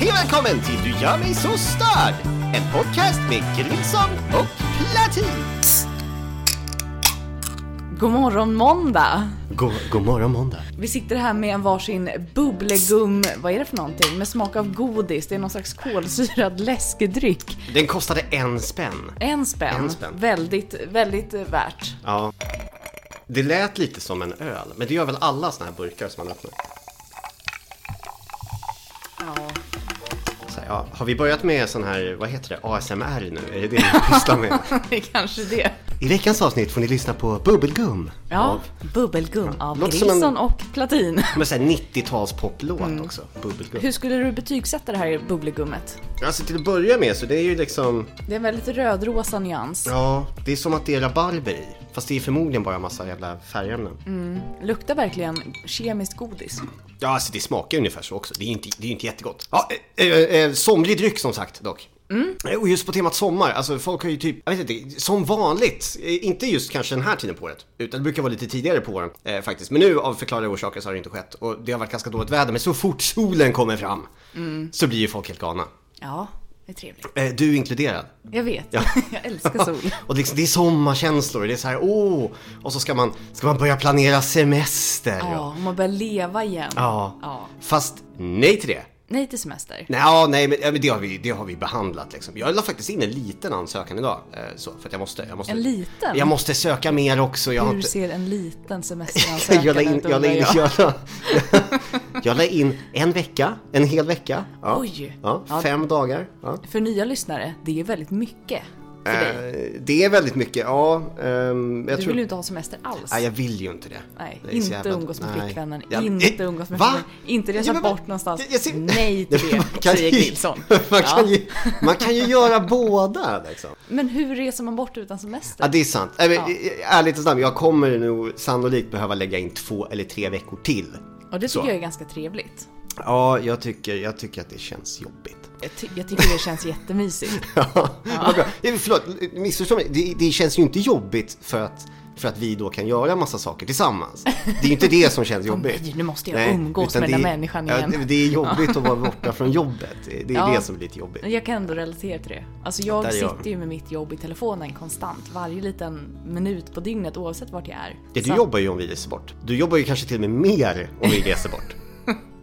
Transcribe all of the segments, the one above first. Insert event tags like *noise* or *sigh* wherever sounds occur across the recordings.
Hej välkommen till Du gör mig så störd! En podcast med Grilson och Platin. God morgon måndag! God, god morgon måndag. Vi sitter här med en varsin bubblegum, vad är det för någonting? Med smak av godis, det är någon slags kolsyrad läskedryck. Den kostade en spänn. En spänn. En spänn. Väldigt, väldigt eh, värt. Ja. Det lät lite som en öl, men det gör väl alla såna här burkar som man öppnar. Ja, har vi börjat med sån här, vad heter det, ASMR nu? Är det det vi pysslar med? *laughs* det är kanske det. I veckans avsnitt får ni lyssna på Bubbelgum. Ja, Av, bubbelgum av Låter som en- och Platin. med så här 90-tals poplåt också. Bubbelgum. Hur skulle du betygsätta det här bubblegummet? Alltså till att börja med så det är ju liksom, Det är en väldigt rödrosa nyans. ja, det är som att det är rabarber i. Fast det är förmodligen bara en massa jävla färgämnen. Luktar verkligen kemiskt godis. Ja, alltså det smakar ungefär så också. Det är ju inte, det är inte jättegott. Ja, eh, eh, somlig dryck som sagt dock. Eh, Och just på temat sommar, alltså folk har ju typ, jag vet inte, som vanligt, inte just kanske den här tiden på året, utan det brukar vara lite tidigare på åren eh, faktiskt. Men nu av förklarliga orsaker så har det inte skett och det har varit ganska dåligt väder, men så fort solen kommer fram så blir ju folk helt galna. Ja, det är trevligt. Eh, du inkluderad. Jag vet, Ja. *laughs* jag älskar sol. *laughs* Och liksom, det är sommarkänslor, det är så här, åh! Och så ska man, ska man börja planera semester. Ja, och- man börjar leva igen. ja. ja. Fast nej till det. Nej till semester. Nej, ja, nej men, ja, men det, har vi, det har vi behandlat liksom. Jag la faktiskt in en liten ansökan idag. Eh, så, för att jag måste, jag måste. En liten? Jag måste söka mer också. Jag Hur inte... ser en liten *laughs* semesteransökan jag la in, jag la in, jag? jag la, jag la in en vecka, en hel vecka. Ja. Oj. Ja, fem dagar. Ja. För nya lyssnare, det är väldigt mycket för dig. Eh, det är väldigt mycket, ja. ehm, jag Du vill ju inte ha semester alls. Nej, jag vill ju inte det. Nej, Det är så inte jävla- umgås med nej. flickvännen, Ja, inte eh, umgås med va? familjen, inte resa Ja, men bort någonstans. Jag- jag ser- Nej *laughs* till det, Man kan säger ju- Grilson. *laughs* Man kan, Ja. ju, man kan ju göra båda liksom. Men hur reser man bort utan semester? Ja, det är sant. Äh, men, Ja. Ärligt och sant, jag kommer nog sannolikt behöva lägga in två eller tre veckor till. Och det så. tycker jag är ganska trevligt. Ja, jag tycker, jag tycker att det känns jobbigt. Jag, ty- jag tycker det känns jättemysigt. *laughs* Ja. Eh, Förlåt, missförstå mig. Det, det känns ju inte jobbigt för att, för att vi då kan göra massa saker tillsammans. Det är ju inte det som känns *laughs* jobbigt. nej, nu måste jag umgås utan med det den är- där människan ja, igen. det, det är jobbigt att vara borta från jobbet. Det är Ja. det som är lite jobbigt. Jag kan ändå relatera till det. Alltså jag Där jag. sitter ju med mitt jobb i telefonen konstant. Varje liten minut på dygnet oavsett vart jag är. Ja, du Så- jobbar ju om vi reser bort. Du jobbar ju kanske till och med mer om vi reser bort.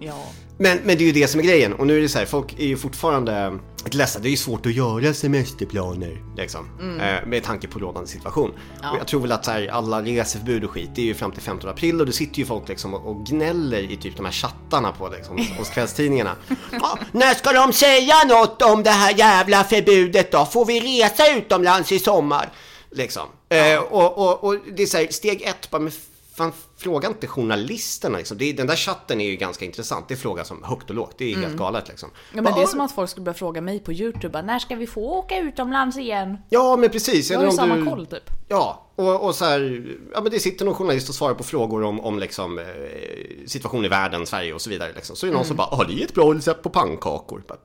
Ja. Men, men det är ju det som är grejen. Och nu är det så här, folk är ju fortfarande lite ledsna. Det är ju svårt att göra semesterplaner liksom. Eh, med tanke på rådande situation. Ja. Och jag tror väl att här, alla reseförbud och skit, det är ju fram till 15 april och då sitter ju folk liksom och, och gnäller i typ de här chattarna på liksom, *laughs* hos kvällstidningarna. Ja, när ska de säga något om det här jävla förbudet då? Får vi resa utomlands i sommar? Liksom. Eh, och, och, och det är så här, steg ett, bara, men fan, fråga inte journalisterna liksom. det Den där chatten är ju ganska intressant. Det är fråga som högt och lågt. Det är helt galet liksom. Ja, men det är som att folk skulle börja fråga mig på Youtube, när ska vi få åka utomlands igen? Ja, men precis. Jag har ju samma du- koll typ. Ja, och, och så här, ja men det sitter någon journalist och svarar på frågor om, om liksom eh, situation i världen, Sverige och så vidare liksom. Så är det någon Mm. som bara, har ni ett bra recept på pannkakor? Bara,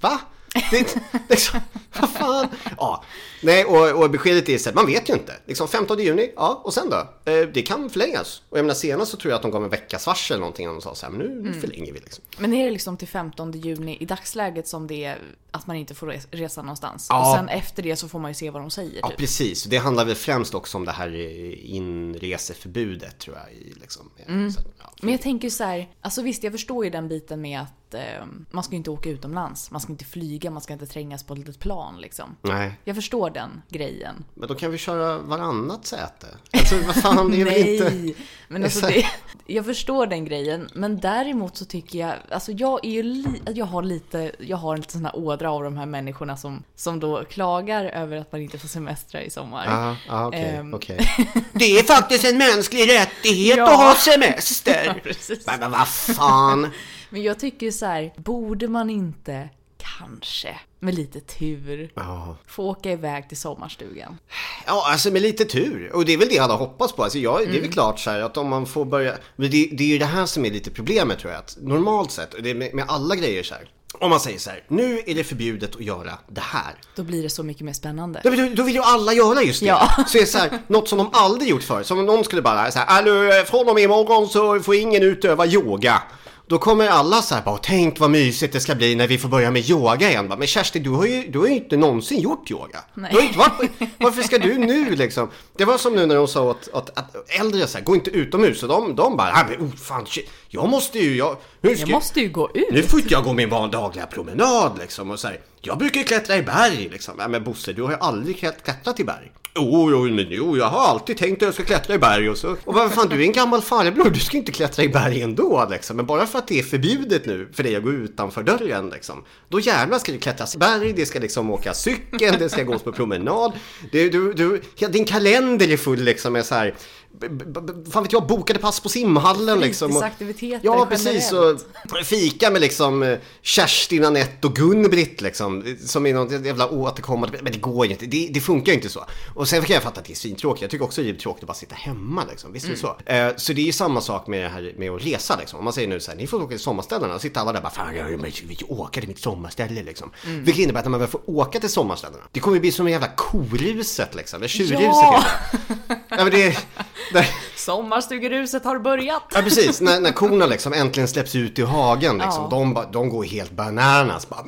Va? Det är liksom, vad fan? Ja, nej och, och beskedet är så här, man vet ju inte. Liksom 15 juni, ja och sen då? Eh, det kan förlängas. Och jag menar senast så tror jag att de gav en veckas varsel eller någonting och de sa så här, men nu, Mm. nu förlänger vi liksom. Men är det liksom till 15 juni i dagsläget som det är att man inte får res- resa någonstans? Ja. Och sen efter det så får man ju se vad de säger Ja, typ. precis. Det handlar väl främst också om det här eh, inreseförbudet tror jag. Liksom. Mm. Så, ja. Men jag tänker så här, alltså visst jag förstår ju den biten med att eh, man ska inte åka utomlands, man ska inte flyga, man ska inte trängas på ett litet plan liksom. Nej, Jag förstår den grejen. men då kan vi köra varannat säte. Alltså vad fan, det är väl *laughs* Nej, inte... men alltså det, jag förstår den grejen. Men däremot så tycker jag, alltså jag är ju li, jag har lite, jag har en liten sån här ådra av de här människorna som, som då klagar över att man inte får semestra i sommar. Ja, okej, Ehm. okej. *laughs* Det är faktiskt en mänsklig rättighet Ja. att ha semester. *laughs* Ja, precis. Men vad fan. Men jag tycker så här, borde man inte kanske med lite tur Ja. få åka iväg till sommarstugan? Ja, alltså med lite tur. Och det är väl det alla hoppas på. Alltså jag, Det är Mm. väl klart så här att om man får börja... Men det, det är ju det här som är lite problemet tror jag. Att normalt sett, och det är med, med alla grejer så här. Om man säger så här, nu är det förbjudet att göra det här. Då blir det så mycket mer spännande. Då, då vill ju alla göra just det. Ja. Så är det så här, något som de aldrig gjort förr. Som om någon skulle bara så här, "Alltså, från och med imorgon så får ingen utöva yoga. Då kommer alla så här bara, tänk vad mysigt det ska bli när vi får börja med yoga igen. Men Kerstin, du har ju, du har ju inte någonsin gjort yoga. Nej. Du har inte på- varför ska du nu liksom? Det var som nu när de sa åt, åt att äldre så här, gå inte utomhus. Och de, de bara, "Ah, men, oh, fan, jag måste ju, jag, hur ska Jag måste ju gå ut. nu får inte jag gå min vardagliga promenad liksom och så här, Jag brukar ju klättra i berg liksom. Nej men Bosse, du har ju aldrig klätt- klättrat i berg. Jo, jo, men jo, jag har alltid tänkt att jag ska klättra i berg och så. Och vad fan, du är en gammal farbror, du ska inte klättra i berg ändå liksom. Men bara för att det är förbjudet nu för dig att gå utanför dörren liksom. Då jävlar ska det klättras i berg, det ska liksom åka cykel, det ska gås på promenad. Det, du, du, ja, din kalender är full liksom med så här. Fan vet jag, bokade pass på simhallen liksom. Fritidsaktiviteter Ja, precis. Och fika med liksom eh, Kerstin, Anette och Gun-Britt liksom. Som är något jävla återkommande. Men det går ju inte. Det, det funkar ju inte så. Och sen kan jag fatta att det är svintråkigt. Jag tycker också det är tråkigt att bara sitta hemma liksom. Visst är det så? Eh, så det är ju samma sak med det här med att resa liksom. Om man säger nu så här, ni får åka till sommarställena. Och sitter alla där bara, fan jag vill åka till mitt sommarställe liksom. Vilket innebär att när man väl får åka till sommarställena. Det kommer ju bli som en jävla koruset liksom. Det tjurruset Ja. Ja, men det *laughs* Sommarstugeruset har börjat! Ja precis, när, när korna liksom äntligen släpps ut i hagen liksom, Ja. de, de går helt bananas bara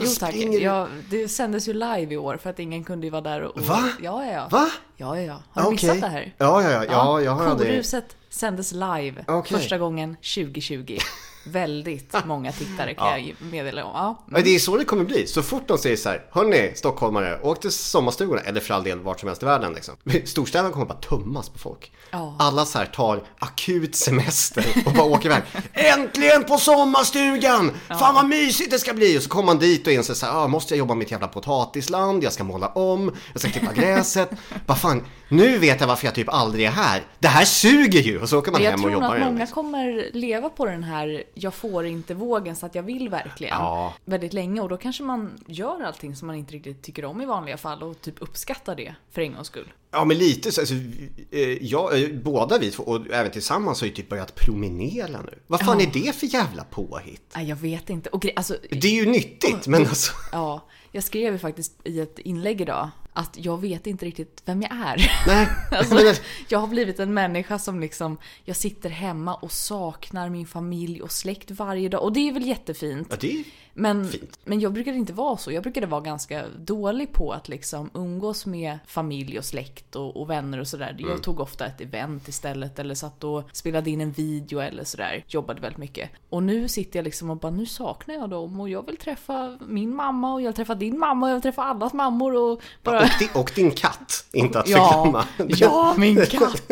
Jo tack, ja, det sändes ju live i år för att ingen kunde ju vara där och... Va? Ja, ja, ja. Va? Ja, ja. Har du Okej. missat det här? Ja, ja, ja, ja, jag har aldrig... Koruset sändes live Okej. första gången 2020. Väldigt många tittare kan jag meddela om. Ja. Ja, det är så det kommer bli. Så fort de säger så här, hörni stockholmare, åk till sommarstugorna, eller för all del vart som helst i världen liksom. *laughs* Storstäderna kommer bara tömmas på folk. Ja. Alla så här tar akut semester och bara åker iväg. Äntligen på sommarstugan! Fan vad mysigt det ska bli! Och så kommer man dit och inser så här, ah, måste jag jobba med ett jävla potatisland, jag ska måla om, jag ska klippa gräset. *laughs* Vad fan, nu vet jag varför jag typ aldrig är här. Det här suger ju! Och så åker man jag hem och tror nog jobbar att många liksom. kommer leva på den här jag får inte vågen så att jag vill verkligen Ja. väldigt länge och då kanske man gör allting som man inte riktigt tycker om i vanliga fall och typ uppskattar det för en gångs skull. Ja men lite så, alltså, eh, jag, eh, båda vi två och även tillsammans har ju typ börjat promenera nu. Vad fan Ja. är det för jävla påhitt? Nej, jag vet inte. Och alltså, Det är ju nyttigt men alltså. ja, jag skrev ju faktiskt i ett inlägg idag att jag vet inte riktigt vem jag är. Nej. *laughs* Alltså, jag har blivit en människa som liksom, jag sitter hemma och saknar min familj och släkt varje dag. Och det är väl jättefint. ja, det Men, Fint. men jag brukade inte vara så. Jag brukade vara ganska dålig på att liksom umgås med familj och släkt och, och vänner och sådär. Mm. Jag tog ofta ett event istället eller satt och spelade in en video eller sådär. Jobbade väldigt mycket. Och nu sitter jag liksom och bara, nu saknar jag dem och jag vill träffa min mamma och jag vill träffa din mamma och jag vill träffa allas mammor och bara... och, din, och din katt, inte att Ja, förglömma. ja, min *laughs* katt!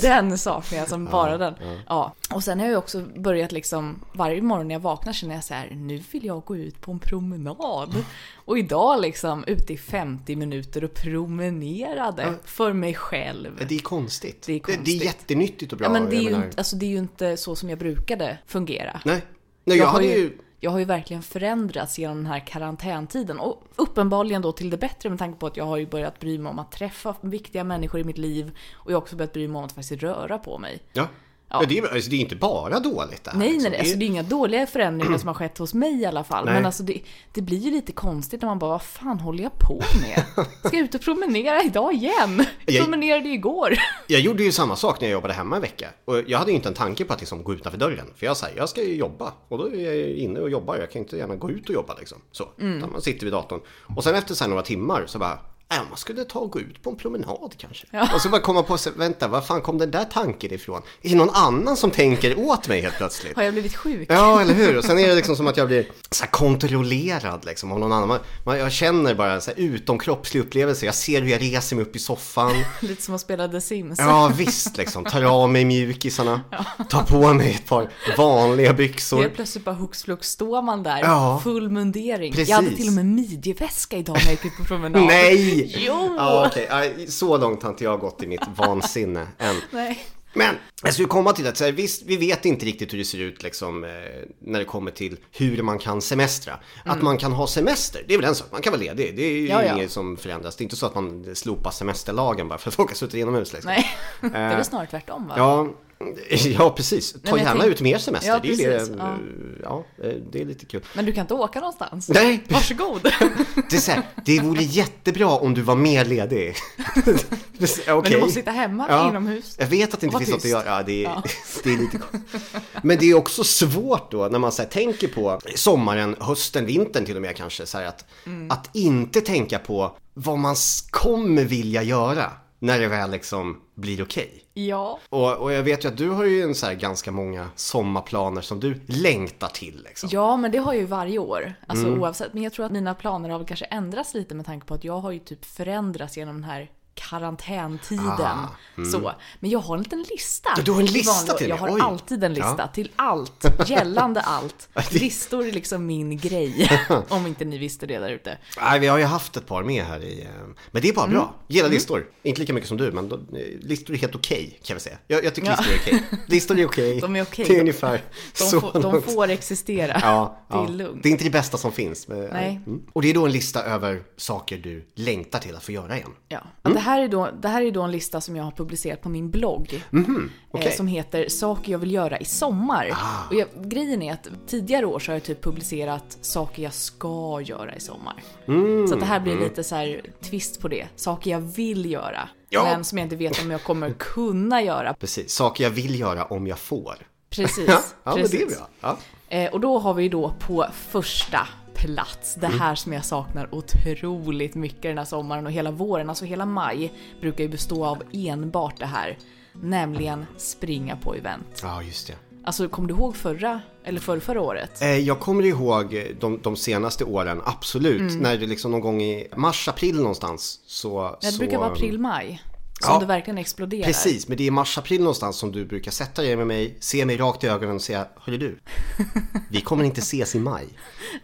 Den saknar jag som bara den. Ja. Och sen har jag också börjat liksom, varje morgon när jag vaknar känner jag så här, nu vill jag gå ut på en promenad. Och idag liksom ute i 50 minuter och promenerade för mig själv. Det är konstigt. Det är Det, det är konstigt. jättenyttigt och bra. Ja men det är, jag ju alltså, det är ju inte så som jag brukade fungera. Nej. Nej, jag, har hade ju, ju... jag har ju verkligen förändrats genom den här karantäntiden och uppenbarligen då till det bättre med tanke på att jag har ju börjat bry mig om att träffa viktiga människor i mitt liv och jag har också börjat bry mig om att faktiskt röra på mig. Ja. Ja. Ja. Det, är, alltså, det är inte bara dåligt det här. Nej, liksom. nej, alltså det är inga dåliga förändringar som har skett hos mig i alla fall. Nej. Men alltså det, det blir ju lite konstigt när man bara, vad fan håller jag på med? Ska jag ut och promenera idag igen? Jag Jag- promenerade ju igår. Jag gjorde ju samma sak när jag jobbade hemma en vecka. Och jag hade ju inte en tanke på att liksom gå utanför dörren. För jag sa, jag ska ju jobba. Och då är jag inne och jobbar. Jag kan inte gärna gå ut och jobba liksom. Så. Mm. Man sitter vid datorn. Och sen efter så några timmar så bara, äh, man skulle ta och gå ut på en promenad kanske. Och så bara komma på sig, vänta, var fan kom den där tanken ifrån? Är det någon annan som tänker åt mig helt plötsligt? Har jag blivit sjuk? Ja, eller hur? Och sen är det liksom som att jag blir så kontrollerad liksom av någon annan. Man, man, jag känner bara så här utomkroppslig upplevelse. Jag ser hur jag reser mig upp i soffan. *laughs* Lite som att spela The Sims. Ja, visst liksom. Tar av mig mjukisarna. Tar på mig ett par vanliga byxor. Helt plötsligt bara hux flux står man där, Ja. full mundering. Precis. Jag hade till och med midjeväska idag när jag gick ut på promenad. Nej! Jo! Ja, okej. Aj, Så långt har inte jag gått i mitt vansinne än. *laughs* Nej. Men jag skulle komma till att så här, visst, vi vet inte riktigt hur det ser ut liksom, eh, när det kommer till hur man kan semestra. Att man kan ha semester, det är väl en sak. Man kan vara ledig. Det är ju Mm. Ja, ja. inget som förändras. Det är inte så att man slopar semesterlagen bara för att *laughs* folk har suttit inomhus. Liksom. Nej, det är väl snarare tvärtom va? Ja, *laughs* ja, precis. Ta jag gärna tänk- ut mer semester. Ja, det är det ja. eh, ja, eh, det är lite kul. Men du kan inte åka någonstans? Nej, Varsågod! *laughs* det är så här, det vore jättebra om du var mer ledig. *laughs* Okej. Men du måste sitta hemma inomhus. Jag vet att det inte finns något att tyst. göra. Ja, det är, Ja. det är lite Men det är också svårt då när man så här, tänker på sommaren, hösten, vintern till och med kanske. Så här, att, Mm. att inte tänka på vad man kommer vilja göra när det väl liksom blir okej. Ja. Och, och jag vet ju att du har ju en så här ganska många sommarplaner som du längtar till liksom. Ja, men det har jag ju varje år. Alltså Mm. oavsett. Men jag tror att mina planer har väl kanske ändrats lite med tanke på att jag har ju typ förändrats genom den här karantäntiden. Så. Men jag har en liten lista. Ja, du har en lista till Jag har Oj. alltid en lista Ja. till allt. *laughs* Gällande allt. Listor är liksom min grej. *laughs* Om inte ni visste det där ute. Nej, vi har ju haft ett par med här i... eh, Men det är bara Mm. bra. Gillar listor. Inte lika mycket som du, men då, eh, listor är helt okej kan vi säga. Jag, jag tycker Ja. listor är okej. *laughs* Listor är okej. De är okej. Det är ungefär De, så får, de får existera. Ja, det är lugnt. Det är inte det bästa som finns. Men, Nej. Mm. Och det är då en lista över saker du längtar till att få göra igen. Ja. Mm. Här är då, det här är då en lista som jag har publicerat på min blogg. Okej. Ah. eh, som heter Saker jag vill göra i sommar. Och jag, grejen är att tidigare år så har jag typ publicerat saker jag ska göra i sommar. Mm, Så det här blir lite så här twist på det. Saker jag vill göra. Ja. Men som jag inte vet om jag kommer *laughs* kunna göra. Precis, saker jag vill göra om jag får. Precis. *laughs* Ja, ja men precis. det är bra. Ja. Eh, och då har vi då på första plats det här som jag saknar otroligt mycket den här sommaren och hela våren, alltså hela maj brukar ju bestå av enbart det här. Nämligen springa på event. ja, just det. Alltså kommer du ihåg förra, eller förra, förra året? Eh, Jag kommer ihåg de, de senaste åren, absolut. När det liksom någon gång i mars, april någonstans så... Mm. Det så, brukar vara april, maj. Som Ja. det verkligen exploderar. Precis, men det är i mars, april någonstans som du brukar sätta dig med mig, se mig rakt i ögonen och säga Hörru du, *laughs* vi kommer inte ses i maj.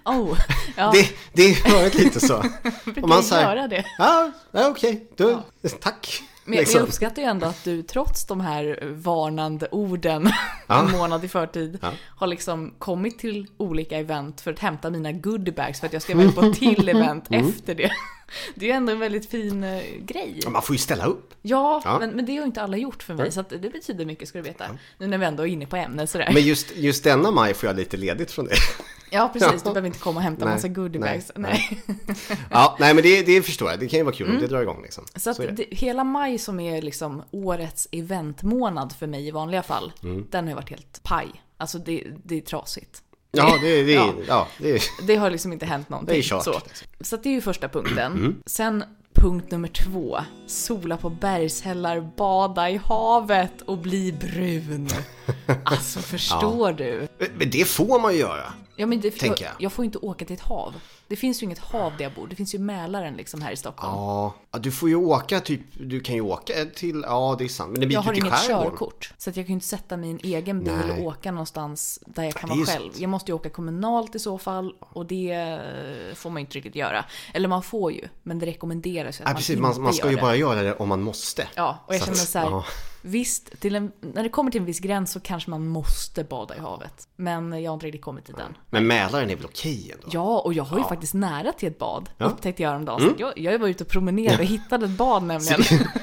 Oh, ja, Det, det varit *laughs* lite så. *laughs* brukar man här, göra det. Ja, ja okej, då, tack. Men jag, Liksom. jag uppskattar ju ändå att du trots de här varnande orden Ja. en månad i förtid Ja. har liksom kommit till olika event för att hämta mina goodiebags för att jag ska iväg på till event Mm. efter det. *laughs* Det är ju ändå en väldigt fin eh, grej. Man får ju ställa upp. Ja, Ja. Men, men det har ju inte alla gjort för mig så det betyder mycket ska du veta. Nu när vi ändå är inne på ämnet sådär. Men just, just denna maj får jag lite ledigt från det. *laughs* Ja precis, Ja. du behöver inte komma och hämta Nej, massa goodiebags. nej, Nej. Ja, nej men det, det förstår jag. Det kan ju vara kul om det drar igång liksom. Så att är det. hela maj som är liksom årets eventmånad för mig i vanliga fall, Mm. den har ju varit helt paj. Alltså det, det är trasigt. Ja, det, det, Ja. ja. det. Det har liksom inte hänt någonting. Det är kört, Så, liksom. så det är ju första punkten. Mm. Sen punkt nummer två. Sola på bergshällar, bada i havet och bli brun. *laughs* Alltså förstår du? Men det får man ju göra. Ja, men det, jag, jag. jag får inte åka till ett hav. Det finns ju inget hav där jag bor. Det finns ju Mälaren liksom här i Stockholm. Ja, ja, du får ju åka typ, du kan ju åka till, ja det är sant. Men det blir Jag har till inget skärgården. körkort. Så att jag kan ju inte sätta en egen bil Nej. och åka någonstans där jag kan vara själv. Jag måste ju åka kommunalt i så fall och det eh, får man ju inte riktigt göra. Eller man får ju, men det rekommenderas ju att Nej, man precis, inte man, man ska ju bara göra det om man måste. Ja, och jag Så känner så här, ja. Visst, en, när det kommer till en viss gräns så kanske man måste bada i havet. Men jag har inte riktigt kommit till den. Men Mälaren är väl okej ändå? Ja, och jag har ju faktiskt nära till ett bad, Ja. Mm. upptäckte jag häromdagen. Så Jag, jag var ute och promenerade och hittade ett bad nämligen.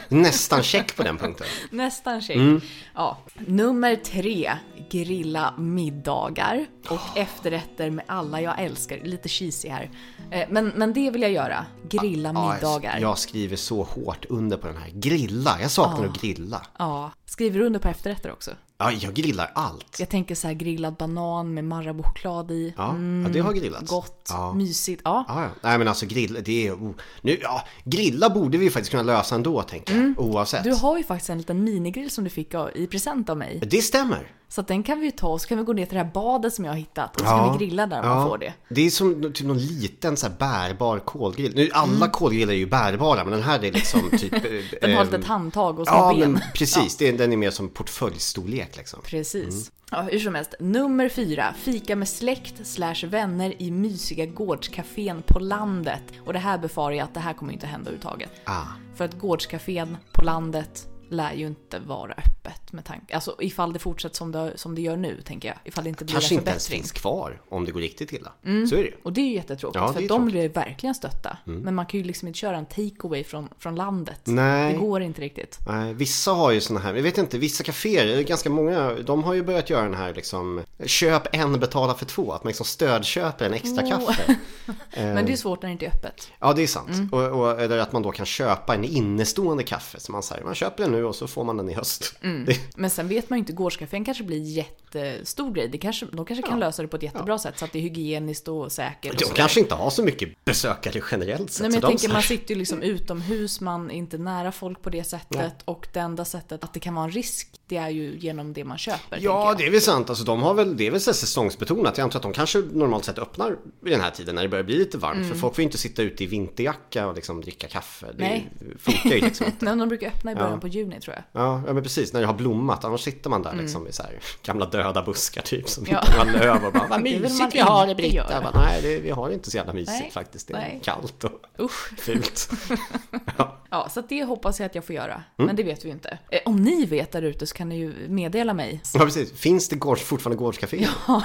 nästan check på den punkten. *laughs* Nästan check. Mm. Ja. Nummer tre, grilla middagar och efterrätter med alla jag älskar. Lite cheesy här. Eh, Men, men det vill jag göra. Grilla Ja, middagar. jag, jag skriver så hårt under på den här. Grilla, jag saknar att grilla. Ja. Skriver du under på efterrätter också? Ja, jag grillar allt. Jag tänker så här grillad banan med Marabou-choklad i. Ja, ja, det har grillats. Gott, Ja. mysigt. Ja. Ja, ja. Nej men alltså grill, det är... Oh. Nu, ja, grilla borde vi faktiskt kunna lösa ändå tänker jag. Oavsett. Mm. Du har ju faktiskt en liten minigrill som du fick i present av mig. Det stämmer. Så den kan vi ju ta och så kan vi gå ner till det här badet som jag har hittat och så Ja. kan vi grilla där om man får det. Det är som typ någon liten så här bärbar kolgrill. Nu, alla kolgrillar är ju bärbara men den här är liksom typ... *laughs* eh, Den har eh, lite handtag och små Ja ben. men precis, *laughs* det är, den är mer som portföljstorlek liksom. Precis. Ja, hur som helst. Nummer fyra. Fika med släkt slash vänner i mysiga gårdscafén på landet. Och det här befarar jag att det här kommer inte hända överhuvudtaget. Ah. För att gårdscafén på landet lär ju inte vara öppet med tanke, alltså ifall det fortsätter som det, som det gör nu tänker jag. Ifall det inte blir Kanske en inte ens förbättring. finns kvar om det går riktigt illa. Så är det ju. Och det är ju jättetråkigt Ja, för de tråkigt. blir verkligen stötta. Men man kan ju liksom inte köra en takeaway från, från landet. Nej. Det går inte riktigt. Nej, vissa har ju såna här, jag vet inte, vissa kaféer, ganska många, de har ju börjat göra den här liksom Köp en, betala för två, att man liksom stödköper en extra Åh. kaffe. *laughs* Men det är svårt när det inte är öppet. Ja, det är sant. Mm. Och, och, eller att man då kan köpa en innestående kaffe. Så man säger, man köper den nu och så får man den i höst. Mm. Det, Men sen vet man ju inte, gårdscafén kanske blir jättestor grej. Det kanske, de kanske kan lösa det på ett jättebra sätt så att det är hygieniskt och säkert. Och de kanske inte har så mycket besökare generellt sett. Nej, men jag tänker man sitter ju liksom utomhus, man är inte nära folk på det sättet och det enda sättet att det kan vara en risk, det är ju genom det man köper. Ja, det är väl sant. Alltså, de har väl, det är väl så säsongsbetonat. Jag antar att de kanske normalt sett öppnar vid den här tiden när det börjar bli lite varmt. För folk får ju inte sitta ute i vinterjacka och liksom dricka kaffe. Det Mm. Nej. funkar ju liksom *laughs* inte. De brukar öppna i början Ja. på juni tror jag. Ja, ja, men precis. När det har blommat. Annars sitter man där liksom i så här gamla döda buskar typ. Som Mm. Ja. inte har löv och bara, vad *laughs* mysigt vi har det Britta. Bara, Nej, det, vi har det inte så jävla mysigt Nej. faktiskt. Det är Nej. kallt och Usch. fult. *laughs* ja. Ja, så det hoppas jag att jag får göra. Mm. Men det vet vi ju inte. Eh, Om ni vet där ute så kan ni ju meddela mig. ja, precis. Finns det gårds, fortfarande gårdscafé? Ja.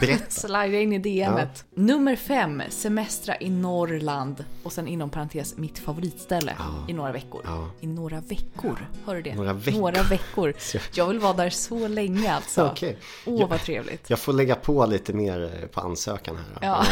Berätta. *laughs* Slida in i DMet. Nummer fem, semestra i Norrland. Och sen inom parentes, mitt favoritställe i några veckor. Ja. I några veckor, hör du det? Några veckor. Några veckor. *laughs* Jag vill vara där så länge alltså. Åh, vad trevligt. Jag får lägga på lite mer eh, på ansökan här. Ja.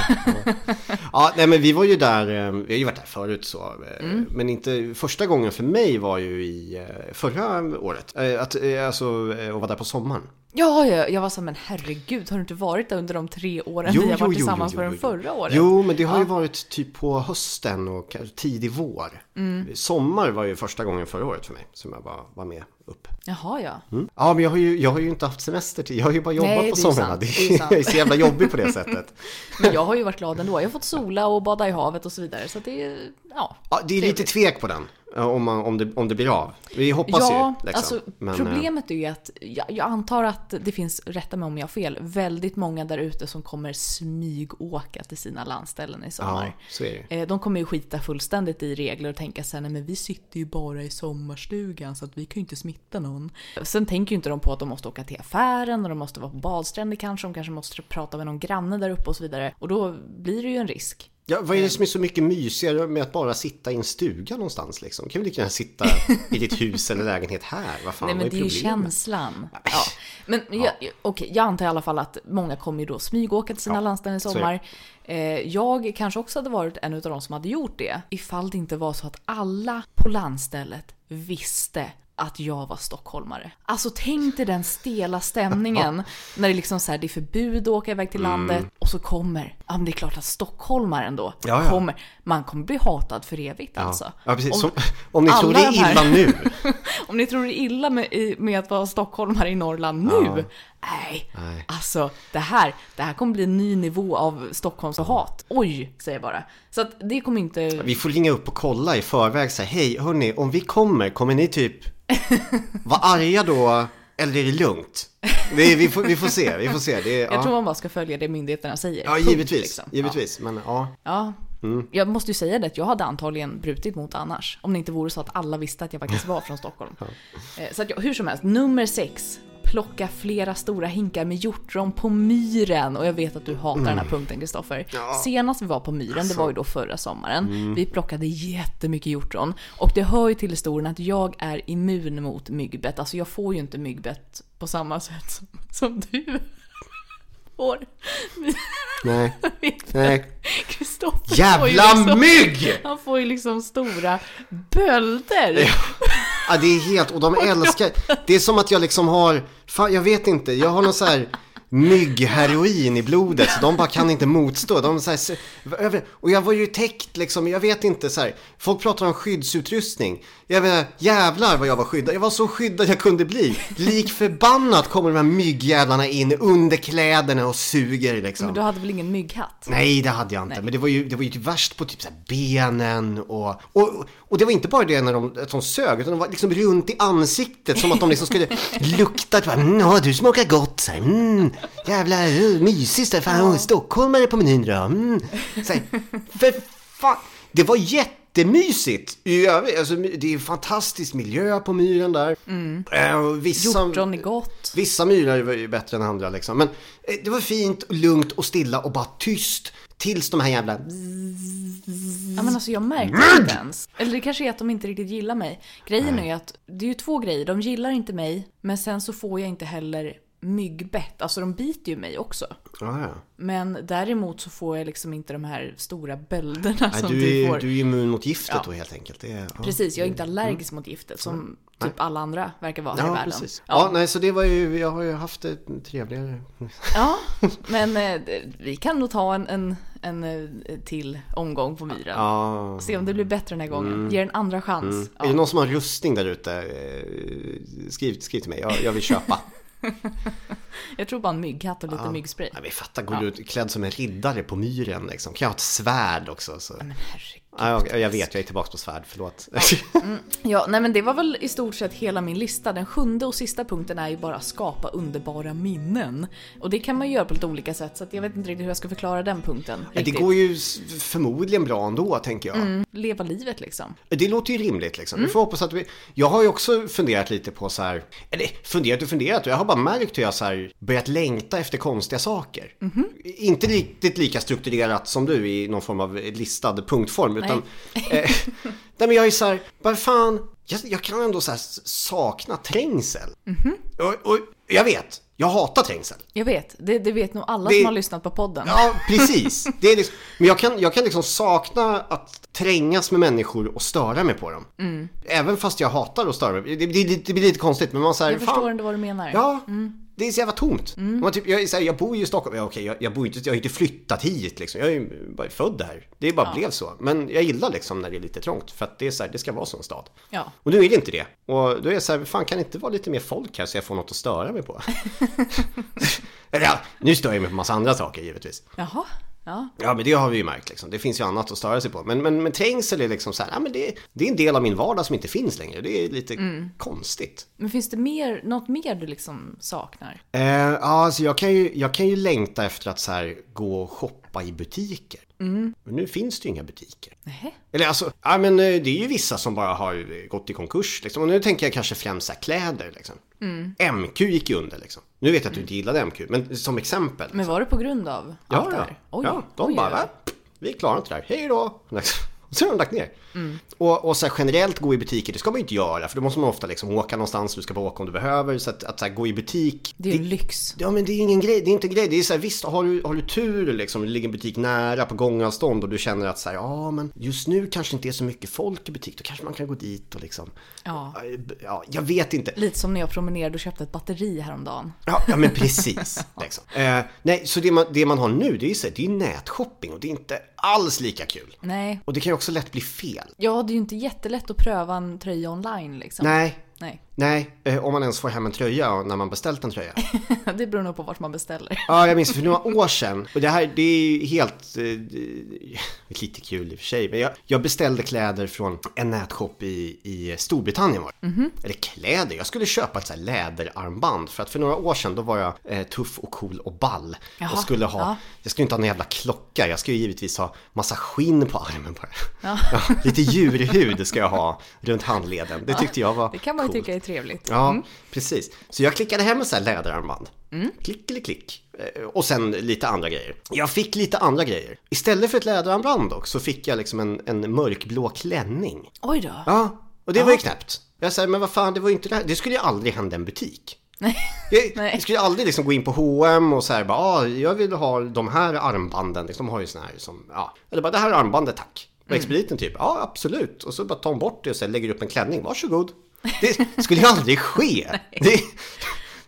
ja. ja, nej men vi var ju där, eh, vi har ju varit där förut så. Mm. Men inte, första gången för mig var ju i eh, förra året. Eh, att, eh, alltså, att vara där på sommaren. Ja, jag, jag var så men herregud, har du inte varit där under de tre åren Jo, vi har varit jo, tillsammans jo, förrän jo. förra året? Jo, men det har ju Ja. varit typ på hösten och tidig vår. Mm. Sommar var ju första gången förra året för mig som jag var, var med upp. Jaha, ja. Mm. Ja, men jag har, ju, jag har ju inte haft semester till. Jag har ju bara jobbat Nej, på det är ju somrarna. sant, Det är ju sant. *laughs* jag är så jävla jobbig på det sättet. *laughs* Men jag har ju varit glad ändå. Jag har fått sola och bada i havet och så vidare. Så det är, ja. Ja, det är lite Trevligt. tvek på den. Om, man, om, det, om det blir av. Vi hoppas Ja, ju. Liksom. alltså Men, eh, problemet är ju att jag, jag antar att det finns, rätta mig om jag har fel, väldigt många där ute som kommer smygåka till sina landställen i sommar. Ja, så är det. Eh, De kommer ju skita fullständigt i regler och tänka nej men vi sitter ju bara i sommarstugan så att vi kan ju inte smitta någon. Sen tänker ju inte de på att de måste åka till affären och de måste vara på badstränder kanske, de kanske måste prata med någon granne där uppe och så vidare. Och då blir det ju en risk. Ja, vad är det som är så mycket mysigare med att bara sitta i en stuga någonstans liksom? Kan vi lika gärna sitta i ditt hus eller lägenhet här? Vad fan, Nej men vad det är ju känslan. Ja. Men jag, okej, jag antar i alla fall att många kommer ju då smygåka till sina Ja, landställen i är sommar. Eh, jag kanske också hade varit en av de som hade gjort det ifall det inte var så att alla på landstället visste att jag var stockholmare. Alltså tänk dig den stela stämningen *laughs* när det liksom så här, det är förbud att åka iväg till landet och så kommer, ja men det är klart att stockholmaren då Ja, ja. kommer, man kommer bli hatad för evigt Ja. alltså. ja, precis. Om- Som, om ni tror det är illa nu. *laughs* Om ni tror det är illa med, med att vara stockholmare i Norrland nu. Nej, Nej. alltså det här, det här kommer bli en ny nivå av Stockholms och hat. Oj, säger jag bara. Så att det kommer inte... Vi får ringa upp och kolla i förväg så här, hej hörni, om vi kommer, kommer ni typ *laughs* vara arga då? Eller är det lugnt? Det är, vi, får, vi får se, vi får se. Det är, Jag ja. tror man bara ska följa det myndigheterna säger. ja, Punkt, givetvis. liksom. Givetvis, men ja. Ja. ja. Jag måste ju säga det att jag hade antagligen brutit mot annars. Om det inte vore så att alla visste att jag faktiskt *laughs* var från Stockholm. Eh, Så att jag, hur som helst, nummer sex. Plocka flera stora hinkar med hjortron på myren. Och jag vet att du hatar den här punkten Kristoffer. Senast vi var på myren, det var ju då förra sommaren. Vi plockade jättemycket hjortron. Och det hör ju till historien att jag är immun mot myggbett. Alltså jag får ju inte myggbett på samma sätt som, som du får. Nej. *laughs* Nej. Kristoffer Jävla liksom, mygg! Han får ju liksom stora bölder. Ja, det är helt, och de älskar, det är som att jag liksom har, fan jag vet inte, jag har någon så här myggheroin i blodet så de bara kan inte motstå. De så här, och jag var ju täckt liksom, jag vet inte så här, folk pratar om skyddsutrustning. Jag vet, jävlar vad jag var skyddad, jag var så skyddad jag kunde bli. Lik förbannat kommer de här myggjävlarna in under kläderna och suger liksom. Men du hade väl ingen mygghatt? Nej, det hade jag inte. Men det var ju, det var ju typ värst på typ så benen och, och, och det var inte bara det när de, att de sög, utan de var liksom runt i ansiktet som att de liksom skulle lukta. Typ, mm, du smakar gott. Så här, mm, jävla uh, mysigt. Här, Fan, stockholmare på menyn då. Mm. Här, för fan. Det var jätte jättemysigt. I övrigt, alltså, det är fantastisk miljö på myren där. Eh, och vissa, Hjortron är gott. vissa myrar var ju bättre än andra liksom. Men eh, det var fint, och lugnt och stilla och bara tyst. Tills de här jävla... Ja men alltså jag märkte det inte ens. Eller det kanske är att de inte riktigt gillar mig. Grejen är ju att det är ju två grejer. De gillar inte mig, men sen så får jag inte heller myggbett. Alltså de biter ju mig också. Ja, ja. Men däremot så får jag liksom inte de här stora bölderna Nej, som du, du, är, får. du är immun mot giftet Ja. då helt enkelt. Är, ja. Precis, jag är inte allergisk mot giftet som typ alla andra verkar vara här i världen. precis. Ja. nej, så det var ju, jag har ju haft det trevligare. Ja, men eh, vi kan nog ta en, en, en eh, till omgång på myren. Ja. Se om det blir bättre den här gången. Ge en andra chans. Ja. Är det någon som har rustning där ute? eh, Skriv, skriv till mig, jag, jag vill köpa. *laughs* *laughs* Jag tror bara en mygghatt och lite myggspray. Nej, men fatta, går du ut klädd som en riddare på myren liksom? Kan jag ha ett svärd också? Så. Men herregud. Ja, jag, vet, jag är tillbaka på svärd, förlåt. Ja, nej men det var väl i stort sett hela min lista. Den sjunde och sista punkten är ju bara skapa underbara minnen. Och det kan man ju göra på lite olika sätt, så jag vet inte riktigt hur jag ska förklara den punkten. det riktigt. går ju förmodligen bra ändå, tänker jag. Mm, leva livet liksom. Det låter ju rimligt liksom. Mm. Vi får hoppas att vi... Jag har ju också funderat lite på så här... Eller funderat och funderat. Jag har bara märkt hur jag så här börjat längta efter konstiga saker. Mhm. Inte riktigt lika strukturerat som du i någon form av listad punktform. Utan... eh, *laughs* nej men jag är så här, vad fan. Jag, jag kan ändå så sakna trängsel. Mhm. Och, och jag vet, jag hatar trängsel. Jag vet, det, det vet nog alla Det- som har lyssnat på podden. Ja, precis. Det är liksom, men jag kan, jag kan liksom sakna att trängas med människor och störa mig på dem. Även fast jag hatar att störa mig. Det, det, det, blir lite konstigt, men man säger jag förstår ändå vad du menar. Ja, det är så jävla tomt. Man typ, jag, så här, jag bor ju i Stockholm, ja, okej, jag, jag, bor inte, jag har inte flyttat hit liksom. Jag är ju bara född här. Det bara blev så. Men jag gillar liksom när det är lite trångt, för att det är så här, det ska vara så en stad. Ja. Och nu är det inte det. Och då är jag så här, fan kan det inte vara lite mer folk här så jag får något att störa mig på? *laughs* *laughs* Eller ja, nu stör jag mig på massa andra saker givetvis. Jaha, ja. Ja men det har vi ju märkt liksom. Det finns ju annat att störa sig på. Men, men, men trängsel är liksom så här, ja men det, det är en del av min vardag som inte finns längre. Det är lite konstigt. Men finns det mer, något mer du liksom saknar? Eh, ja, alltså jag kan, ju, jag kan ju längta efter att så här, gå och shoppa i butiker. Men nu finns det ju inga butiker. Nähä? Eller alltså, ja men eh, det är ju vissa som bara har gått i konkurs liksom. Och nu tänker jag kanske främst så här, kläder liksom. MQ gick ju under liksom. Nu vet jag att du inte gillade MQ, men som exempel. Men var det på grund av Ja, allt det ja. här? Oj, ja de oj, bara, oj. "Va? vi klarar inte det här, hej då! *laughs* Och så har de lagt ner. Och, och så här, generellt gå i butiker, det ska man ju inte göra, för då måste man ofta liksom åka någonstans, du ska bara åka om du behöver. Så att, att så här, gå i butik, Det är ju lyx. Ja men det är ingen grej, det är inte en grej. Det är så här, visst har du, har du tur liksom, det ligger en butik nära på gångavstånd och du känner att så här, ja men just nu kanske inte är så mycket folk i butik, då kanske man kan gå dit och liksom, Ja. ja jag vet inte. Lite som när jag promenerade och köpte ett batteri häromdagen. Ja, ja men precis. *laughs* liksom. eh, nej, så det man, det man har nu det är ju så här, det är ju nätshopping och det är inte alls lika kul. Nej. Och det kan ju också lätt bli fel. Ja, det är ju inte jättelätt att pröva en tröja online liksom. Nej, Nej. Nej, eh, om man ens får hem en tröja när man beställt en tröja. *laughs* Det beror nog på vart man beställer. Ja, jag minns för några år sedan. Och det här, det är ju helt... Eh, *laughs* lite kul i och för sig. Men jag, jag beställde kläder från en nätshop i, i Storbritannien var det. Mhm. Eller kläder, jag skulle köpa ett så här läderarmband. För att för några år sedan då var jag eh, tuff och cool och ball. Jaha, och skulle ha, ja. jag skulle inte ha någon jävla klocka. Jag skulle ju givetvis ha massa skinn på armen bara. Ja. *laughs* Ja, lite djurhud ska jag ha runt handleden. Det tyckte jag var Det kan man ju tycka är trevligt. Ja, precis. Så jag klickade hem en sån här läderarmband. Mm. Klick eller klick. Eh, Och sen lite andra grejer. Jag fick lite andra grejer. Istället för ett läderarmband dock så fick jag liksom en, en mörkblå klänning. Oj då. Ja, och det var ju knäppt. Jag säger, men vad fan, det var ju inte det här. Det skulle ju aldrig hända en butik. Nej. Jag, *laughs* jag skulle aldrig liksom gå in på H&M och så här bara, ah, jag vill ha de här armbanden. Liksom, de har ju såna här som, ja. Eller bara, det här armbandet tack. Och Mm. expediten typ, ja absolut. Och så bara tar hon bort det och så lägger upp en klänning, varsågod. Det skulle ju aldrig ske. *laughs*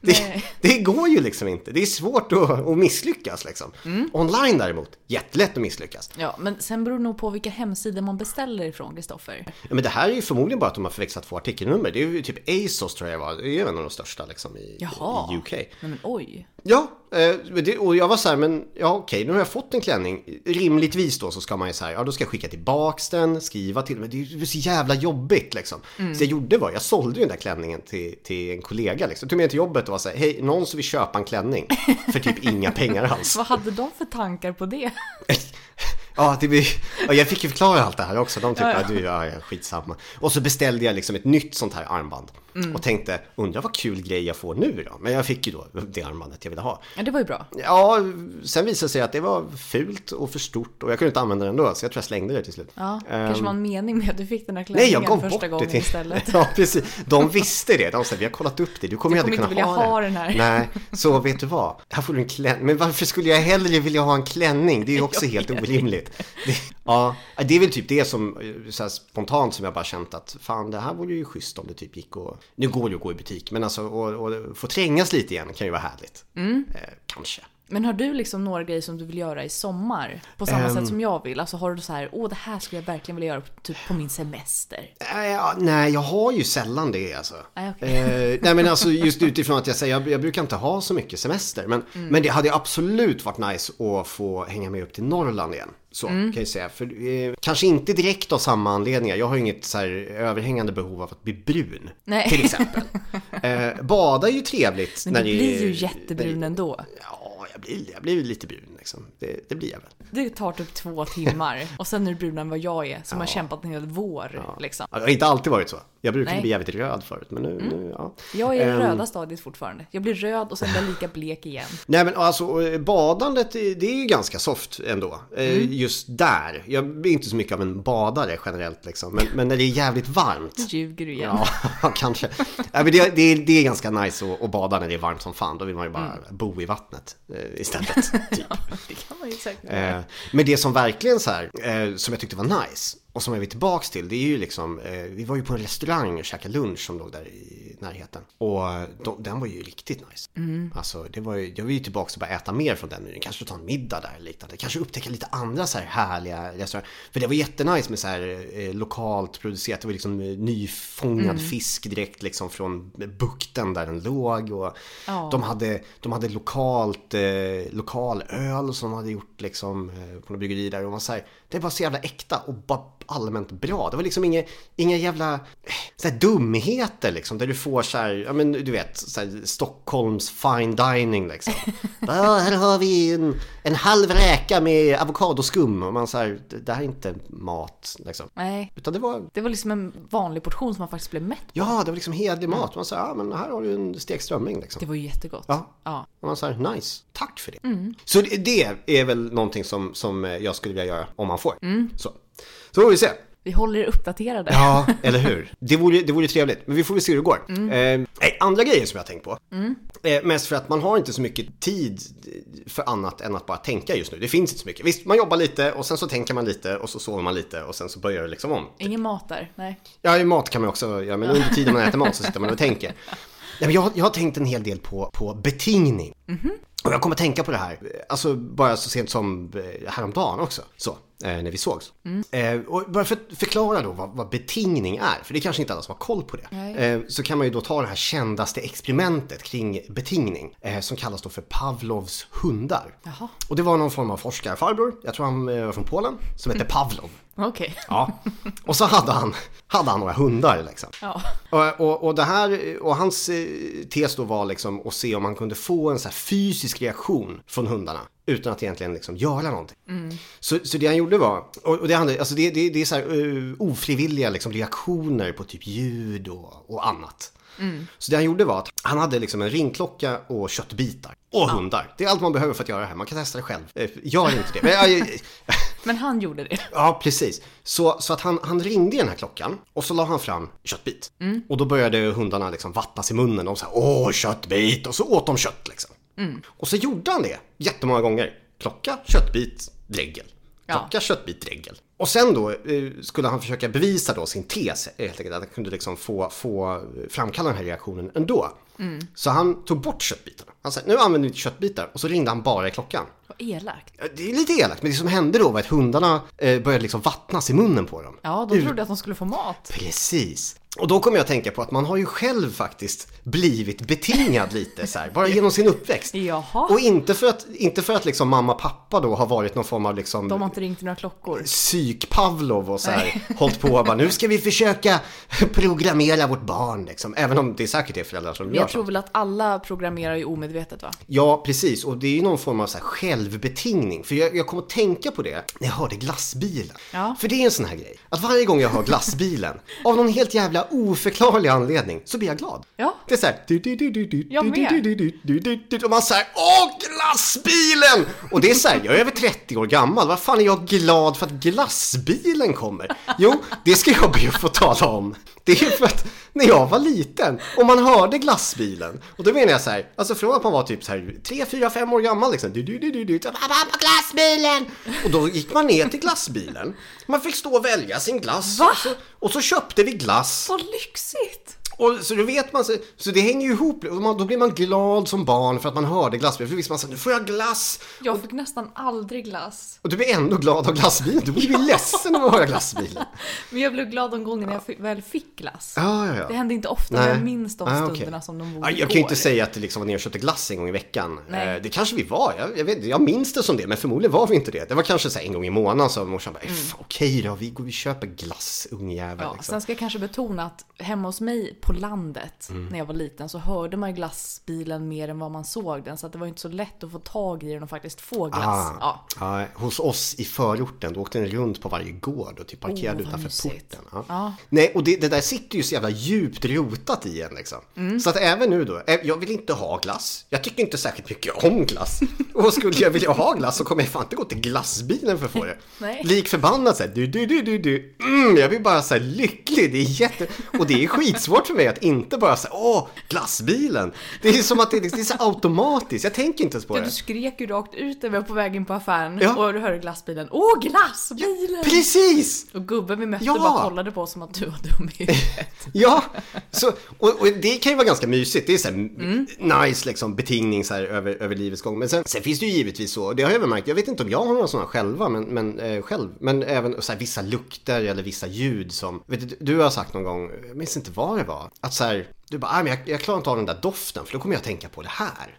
Det, det, det går ju liksom inte. Det är svårt att, att misslyckas liksom. Mm. Online däremot, jättelätt att misslyckas. Ja, men sen beror det nog på vilka hemsidor man beställer ifrån, Kristoffer. Ja, men det här är ju förmodligen bara att de har förväxlat två artikelnummer. Det är ju typ ASOS tror jag var. Det är ju en av de största liksom i, Jaha. i UK. Nej men oj. Ja, eh, och jag var så här, men ja okej, nu har jag fått en klänning. Rimligtvis då så ska man ju så här, ja då ska jag skicka tillbaks den, skriva till, men det är ju så jävla jobbigt liksom. Så jag gjorde var, jag sålde ju den där klänningen till, till en kollega liksom. Tog med till jobbet och var så här, hej, någon som vill köpa en klänning för typ inga pengar *laughs* alls. Vad hade de för tankar på det? *laughs* Ja, det blir, ja, jag fick ju förklara allt det här också. De typ, ja, du, ja, ja, skitsamma. Och så beställde jag liksom ett nytt sånt här armband. Mm. Och tänkte, undrar vad kul grej jag får nu då? Men jag fick ju då det armbandet jag ville ha. Ja, det var ju bra. Ja, sen visade det sig att det var fult och för stort och jag kunde inte använda det ändå. Så jag tror jag slängde det till slut. Ja, Ehm, kanske var en mening med att du fick den här Nej, klänningen första bort gången det till... istället. *laughs* Ja, precis. De visste det. De sa, vi har kollat upp det. Du kommer Du ju aldrig kommer kunna inte vilja ha, ha det. den här. Nej, så vet du vad? Här får du en klänning. Men varför skulle jag hellre vilja ha en klänning? Det är ju *laughs* också helt orimligt. Det, ja, det är väl typ det som eh, så spontant som jag bara känt att fan, det här vore ju schysst om det typ gick och... Nu går det ju att gå i butik, men alltså och, och få trängas lite igen kan ju vara härligt. Mm. Eh, kanske. Men har du liksom några grejer som du vill göra i sommar? På samma Ehm. sätt som jag vill? Alltså har du så här, åh det här skulle jag verkligen vilja göra typ på min semester? Ja, nej, jag har ju sällan det alltså. Nej, okej. Eh, nej men alltså just utifrån att jag säger, jag, jag brukar inte ha så mycket semester. Men, Mm. men det hade absolut varit nice att få hänga med upp till Norrland igen. Så Mm. kan jag säga. För, eh, kanske inte direkt av samma anledningar. Jag har ju inget så här överhängande behov av att bli brun. Nej. Till exempel. *laughs* eh, bada är ju trevligt. Men när du det blir ju jättebrun ändå. Ja, jag blir, jag blir lite brun liksom. Det, det blir jag väl. Det tar typ två timmar och sen är du brunare än vad jag är som har kämpat en hel vår. Liksom. Ja, Det har inte alltid varit så. Jag brukade Nej. bli jävligt röd förut, men nu, nu ja. Jag är i det Ehm. röda stadiet fortfarande. Jag blir röd och sen blir jag lika blek igen. Nej men alltså eh, badandet det det är ju ganska soft ändå. Eh, Just där. Jag är inte så mycket av en badare generellt liksom. Men, men när det är jävligt varmt. Nu ljuger du igen. Ja, *laughs* kanske. Ja, men det, det, är, det är ganska nice att, att bada när det är varmt som fan. Då vill man ju bara bo i vattnet eh, istället. *laughs* Typ. Det kan man ju säkert. Eh, men det som verkligen så här, eh, som jag tyckte var nice och som jag vill tillbaks till, det är ju liksom, eh, vi var ju på en restaurang och käkade lunch som låg där i närheten. Och de, den var ju riktigt nice. Alltså, det var ju, jag vill ju tillbaks och bara äta mer från den menyn. Kanske ta en middag där eller liknande. Kanske upptäcka lite andra så här härliga restauranger. För det var jättenice med så här eh, lokalt producerat. Det var liksom eh, nyfångad fisk direkt liksom från bukten där den låg. Och Ja. de hade, de hade lokalt, eh, lokal öl som de hade gjort liksom eh, på något bryggeri där. Och man säger, det var så jävla äkta och bara allmänt bra. Det var liksom inga, inga jävla eh, så här, dumheter liksom. Där du får så här, ja men du vet, så här, Stockholms fine dining liksom. *laughs* ja, här har vi en, en halv räka med avokadoskum. Och man säger, det, det här är inte mat liksom. Nej, Utan det var, det var liksom en vanlig portion som man faktiskt blev mätt på. ja det var liksom hederlig mat. Man säger, ja men här har du en stekt strömming liksom. Det var ju jättegott. Ja. Ja. Och man säger nice, tack för det. Så det, det är väl någonting som, som jag skulle vilja göra om man får. Så. så får vi se. Vi håller er uppdaterade. Ja, *laughs* eller hur? Det vore, det vore trevligt, men vi får väl se hur det går. Eh, nej, andra grejer som jag har tänkt på. Eh, mest för att man har inte så mycket tid för annat än att bara tänka just nu. Det finns inte så mycket. Visst, man jobbar lite och sen så tänker man lite och så sover man lite och sen så börjar det liksom om. Ingen mat där, nej. Ja, mat kan man också göra, men under tiden man äter mat så sitter man och *laughs* tänker. Jag, jag har tänkt en hel del på, på betingning. Och jag kommer tänka på det här, alltså bara så sent som eh, häromdagen också. Så, eh, när vi sågs. Eh, och bara för att förklara då vad, vad betingning är, för det är kanske inte alla som har koll på det. Nej. Eh, så kan man ju då ta det här kändaste experimentet kring betingning, eh, som kallas då för Pavlovs hundar. Jaha. Och det var någon form av forskarfarbror, jag tror han eh, var från Polen, som hette Pavlov. Okej. Ja, och så hade han, hade han några hundar liksom. Ja. Och, och, och det här, och hans eh, tes då var liksom att se om man kunde få en så fysisk reaktion från hundarna utan att egentligen liksom göra någonting. Så, så det han gjorde var, och, det, handlade, alltså det, det, det är så här uh, ofrivilliga liksom reaktioner på typ ljud och, och annat. Så det han gjorde var att han hade liksom en ringklocka och köttbitar. Och hundar. Det är allt man behöver för att göra det här. Man kan testa det själv. Eh, Gör inte det. Men, jag- Men han gjorde det. Ja, precis. Så, så att han, han ringde i den här klockan och så la han fram köttbit. Och då började hundarna liksom vattnas i munnen och så här, åh, köttbit! Och så åt de kött liksom. Och så gjorde han det jättemånga gånger. Klocka, köttbit, dregel. Ja. Klocka, köttbit, dregel. Och sen då eh, skulle han försöka bevisa då sin tes, helt enkelt, att han kunde liksom få, få framkalla den här reaktionen ändå. Så han tog bort köttbitarna. Han sa, nu använder vi inte köttbitar. Och så ringde han bara i klockan. Vad elakt. Det är lite elakt, men det som hände då var att hundarna eh, började liksom vattnas i munnen på dem. Ja, de trodde att de skulle få mat. Precis. Och då kommer jag att tänka på att man har ju själv faktiskt blivit betingad lite så här, bara genom sin uppväxt. Jaha. Och inte för att, inte för att liksom mamma och pappa då har varit någon form av liksom De har inte ringt några klockor. psyk-Pavlov och så här, *laughs* hållit på och bara nu ska vi försöka programmera vårt barn liksom. Även om det säkert är föräldrar som Men gör jag så. tror väl att alla programmerar ju omedvetet va? Ja, precis. Och det är ju någon form av så här självbetingning. För jag, jag kom att tänka på det när jag hörde glassbilen. Ja. För det är en sån här grej. Att varje gång jag hör glassbilen, av någon helt jävla oförklarlig anledning, så blir jag glad. Ja. Det är så här... Du, du, du, du, du, Jag du, med. du, du, du, du, du, du, och man säger Åh, glassbilen! Och det är så här, jag är över 30 år gammal. Vad fan är jag glad för att glassbilen kommer? Jo, det ska jag be att få tala om. Det är för att när jag var liten och man hörde glassbilen och då menar jag så här, alltså från att man var typ så här 3, 4, 5 år gammal liksom. Du, du, du, du, du, pappa, glassbilen! Och då gick man ner till glassbilen. Man fick stå och välja sin glass. Va? Och så, och så köpte vi glass. Vad lyxigt! Och så då vet man, så, så det hänger ju ihop. Och man, då blir man glad som barn för att man hörde glassbilen. För då visste man här, nu får jag glass. Jag fick nästan aldrig glass. Och du blir ändå glad av glassbilen. Du blir *laughs* ja. ledsen av att höra glassbilen. *laughs* Men jag blev glad de gångerna jag fick, väl fick glass. Ja, ja, ja. Det hände inte ofta, Nej. men jag minns de Ah, stunderna som de vore Ja, jag kan ju inte säga att det liksom var ner och köpte glass en gång i veckan. Nej. Eh, Det kanske vi var. Jag, jag, vet, jag minns det som det, men förmodligen var vi inte det. Det var kanske så en gång i månaden så morsan bara, "Fan, okej då, vi går vi köper glass, ungjävel. Mm. Ja, liksom. sen ska jag kanske betona att hemma hos mig på landet Mm. när jag var liten så hörde man glassbilen mer än vad man såg den. Så att det var inte så lätt att få tag i den och faktiskt få glass. Ah, Ja. ja, hos oss i förorten, då åkte den runt på varje gård och typ parkerade Oh, utanför mysigt. porten. Ja. Nej, och det, det där sitter ju så jävla djupt rotat i en liksom. Mm. Så att även nu då, eh, jag vill inte ha glass. Jag tycker inte särskilt mycket om glass. *laughs* Och skulle jag vilja ha glass så kommer jag fan inte gå till glassbilen för att få det. *laughs* Nej. Lik förbannat så här, du, du, du, du, du. Mm, jag blir bara så här lycklig. Det är jätte... Och det är skitsvårt för mig att inte bara säga åh, glassbilen. Det är som att det, det är så automatiskt. Jag tänker inte ens på Ja, det. du skrek ju rakt ut när vi var på väg in på affären Ja. och du hörde glassbilen. Åh, glassbilen! Precis! och gubben vi mötte Ja. bara kollade på oss som att du var dum i huvudet. *laughs* Ja, så, och, och det kan ju vara ganska mysigt. Det är så här Mm. nice liksom, betingning så här, över, över livets gång. Men sen, sen finns det ju givetvis så, det har jag väl märkt, jag vet inte om jag har några sådana själva, men, men, eh, själv, men även så här, vissa lukter eller vissa ljud som, vet du, du har sagt någon gång, jag minns inte vad det var, att så här, du bara, "Ah, men jag, jag klarar inte av den där doften för då kommer jag att tänka på det här.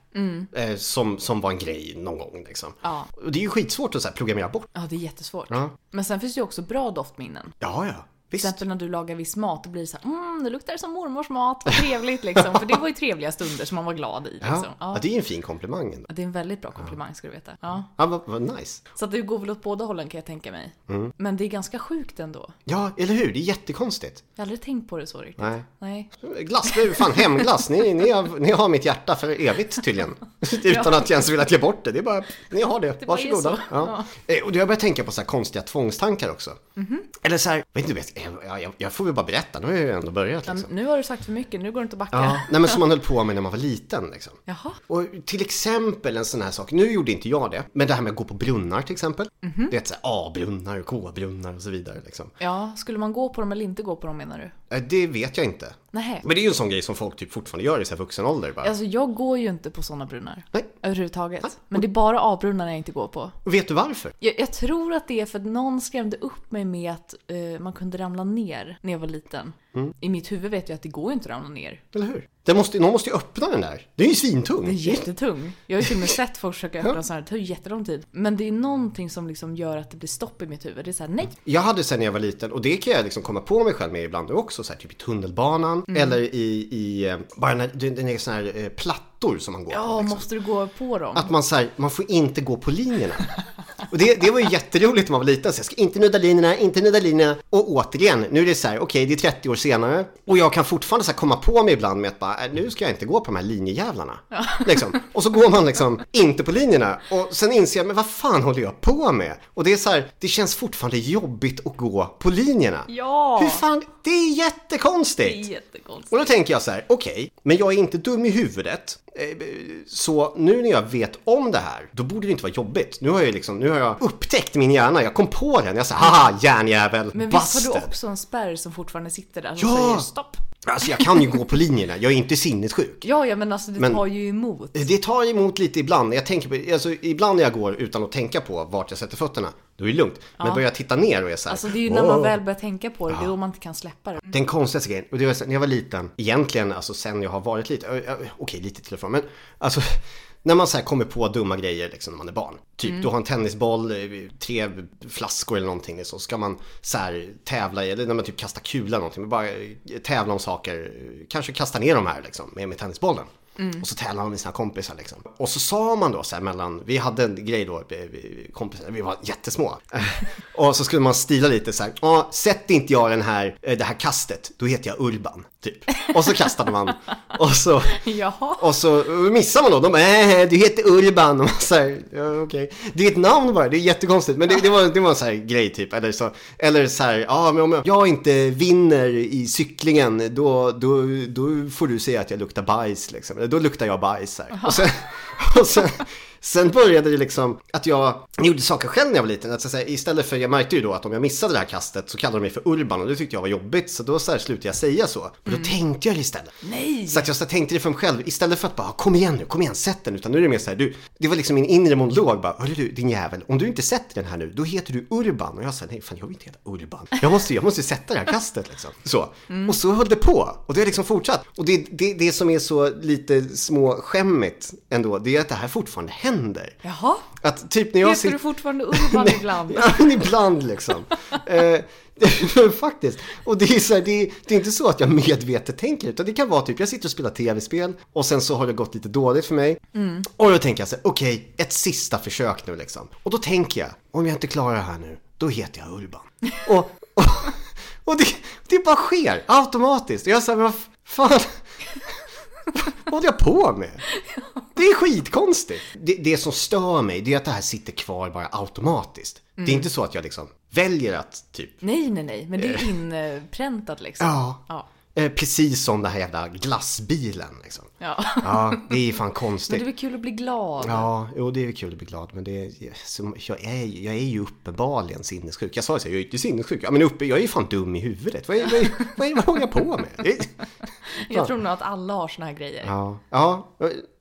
Eh, som, som var en grej någon gång liksom. Mm. Ja. Och det är ju skitsvårt att så här, programmera bort. Ja, det är jättesvårt. Ja. Men sen finns det ju också bra doftminnen. Ja, ja, Till visst. exempel när du lagar viss mat, då blir det så här, mm, det luktar som mormors mat, vad trevligt liksom. För det var ju trevliga stunder som man var glad i. Liksom. Ja, ja, Ja. det är ju en fin komplimang ändå. Det är en väldigt bra komplimang ska du veta. Ja. Ja, vad, vad nice. Så att det går väl åt båda hållen kan jag tänka mig. Mm. Men det är ganska sjukt ändå. Ja, eller hur? Det är jättekonstigt. Jag har aldrig tänkt på det så riktigt. Nej. Nej. Glass, det är fan hemglass. Ni, ni, har, ni har mitt hjärta för evigt tydligen. *laughs* Utan att jag ens velat ge bort det. Det är bara, ni har det. Det Varsågoda. så. Ja. Eh, Och jag börjar tänka på så här konstiga tvångstankar också. Mhm. Eller så här, vet inte, vet, jag, jag, jag får väl bara berätta. Nu har jag ju ändå börjat liksom. nu har du sagt för mycket, nu går det inte att backa. Ja, nej men som man höll på med när man var liten liksom. Jaha. Och till exempel en sån här sak, nu gjorde inte jag det, men det här med att gå på brunnar till exempel. Mhm. Det är A-brunnar och K-brunnar och så vidare liksom. Ja, skulle man gå på dem eller inte gå på dem menar du? Eh, Det vet jag inte. Nej. Men det är ju en sån grej som folk typ fortfarande gör i så här vuxen ålder bara. Alltså jag går ju inte på sådana brunnar. Nej. Överhuvudtaget. Men det är bara A-brunnarna jag inte går på. Vet du varför? Jag, jag tror att det är för att någon skrämde upp mig med att eh, man kunde ramla ner när jag var liten. Mm. I mitt huvud vet jag att det går inte att ramla ner. Eller hur? Det måste, någon måste ju öppna den där. Det är ju svintung. Den är jättetung. Jag har ju till och med sett folk försöka öppna en sån här, det tar ju jättelång tid. Men det är någonting som liksom gör att det blir stopp i mitt huvud. Det är såhär, nej. Jag hade sen när jag var liten, och det kan jag liksom komma på mig själv med ibland också, så här, typ i tunnelbanan Mm. eller i, i eh, bara när det, det är såna här eh, plattor som man går på. Ja, Liksom. måste du gå på dem? Att man så här, man får inte gå på linjerna. Och det, det var ju jätteroligt när man var liten, så jag ska inte nudda linjerna, inte nudda linjerna. Och återigen, nu är det så här, okej det är 30 år senare och jag kan fortfarande så komma på mig ibland med att bara, äh, nu ska jag inte gå på de här linjejävlarna. *laughs* Liksom. Och så går man liksom inte på linjerna och sen inser jag, men vad fan håller jag på med? Och det är så här, det känns fortfarande jobbigt att gå på linjerna. Ja! Hur fan, det är Det är jättekonstigt! jättekonstigt. Och då tänker jag så här, okej, men jag är inte dum i huvudet. Så nu när jag vet om det här, då borde det inte vara jobbigt. Nu har jag, liksom, nu har jag upptäckt min hjärna. Jag kom på den. Jag sa haha järnjävel, Men visst har du också en spärr som fortfarande sitter där och Ja! säger stopp? Alltså jag kan ju gå på linjerna. Jag är inte sinnessjuk. Ja, ja men alltså det Men- tar ju emot. Det tar emot lite ibland. Jag tänker på, alltså, ibland när jag går utan att tänka på vart jag sätter fötterna, då är det lugnt. Men Ja. börjar jag titta ner och är så här, Alltså det är ju när man väl börjar tänka på det, det är då man inte kan släppa det. Den konstigaste grejen, och det var när jag var liten, egentligen alltså sen jag har varit ö, okej lite till och från, men alltså när man så kommer på dumma grejer liksom när man är barn. Typ Mm. du har en tennisboll, eh, tre flaskor eller någonting liksom, så ska man så här tävla i, eller när man typ kastar kula eller någonting, men bara eh, tävla om saker, eh, kanske kasta ner de här liksom med, med tennisbollen. Mm. Och så tävlar man med sina kompisar liksom. Och så sa man då så här mellan, vi hade en grej då, vi- kompisar, vi var jättesmå. *laughs* och så skulle man stila lite så här, ja, sätter inte jag den här, det här kastet, då heter jag Urban, typ. Och så kastade man. Och så, Jaha. och så missar man då, de bara, äh, du heter Urban. Och man här, ja, okej. Det är ett namn bara, det är jättekonstigt. Men det, det, var, det var en så här grej typ. Eller så, eller så här, ja men om jag inte vinner i cyklingen, då, då, då får du säga att jag luktar bajs liksom. Då luktar jag bajs här. Och sen, och sen, sen började det liksom att jag gjorde saker själv när jag var liten. Att så här, istället för, jag märkte ju då att om jag missade det här kastet så kallade de mig för Urban och det tyckte jag var jobbigt. Så då så här, slutade jag säga så. Och då tänkte jag det istället. Nej! Så att jag så tänkte det för mig själv istället för att bara kom igen nu, kom igen, sätt den. Utan nu är det mer så här, du, det var liksom min inre monolog bara, hörru du din jävel, om du inte sätter den här nu, då heter du Urban. Och jag sa, nej fan jag vill inte heta Urban. Jag måste, jag måste sätta det här kastet liksom. Så. Och så höll det på. Och det har liksom fortsatt. Och det, det, det som är så lite småskämmigt ändå, det är att det här fortfarande händer. Jaha? Att typ när jag Heter du fortfarande Urban ibland? *laughs* Ja, ibland liksom. eh, *laughs* faktiskt. Och det är, så här, det, är, det är inte så att jag medvetet tänker utan det kan vara typ jag sitter och spelar tv-spel och sen så har det gått lite dåligt för mig. Och då tänker jag så här, okej, ett sista försök nu liksom. Och då tänker jag, om jag inte klarar det här nu, då heter jag Urban. *laughs* och och, och det, det bara sker automatiskt. Och jag säger, vad fan. Vad håller jag på med? Det är skitkonstigt. Det, det som stör mig, det är att det här sitter kvar bara automatiskt. Det är inte så att jag liksom väljer att typ, Nej, nej, nej, men det är inpräntat liksom. Ja. Ja. Eh, precis som den här jävla glassbilen liksom. ja. Ja, det är fan *laughs* Men det konstigt. är väl kul att bli glad? Ja, jo det är kul att bli glad men det är, jag, är, jag är ju uppenbarligen sinnessjuk. Jag sa ju så, jag är inte sinnessjuk. Men uppe, jag är ju fan dum i huvudet. Vad, är, vad, är, vad, är, vad håller jag på med? *laughs* Jag tror nog att alla har såna här grejer. ja, ja,